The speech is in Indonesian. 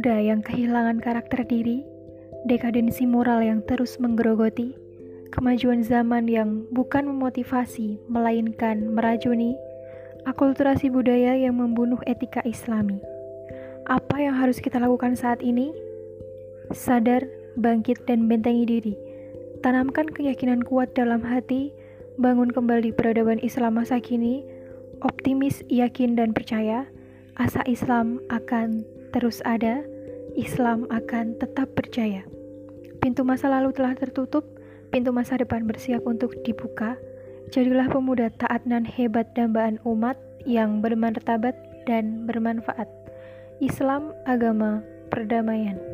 muda yang kehilangan karakter diri, dekadensi moral yang terus menggerogoti, kemajuan zaman yang bukan memotivasi melainkan meracuni, akulturasi budaya yang membunuh etika islami. Apa yang harus kita lakukan saat ini? Sadar, bangkit, dan bentengi diri. Tanamkan keyakinan kuat dalam hati, bangun kembali peradaban Islam masa kini, optimis, yakin, dan percaya, asa Islam akan terus ada, Islam akan tetap percaya. Pintu masa lalu telah tertutup, pintu masa depan bersiap untuk dibuka. Jadilah pemuda taat dan hebat dambaan umat yang bermartabat dan bermanfaat. Islam agama perdamaian.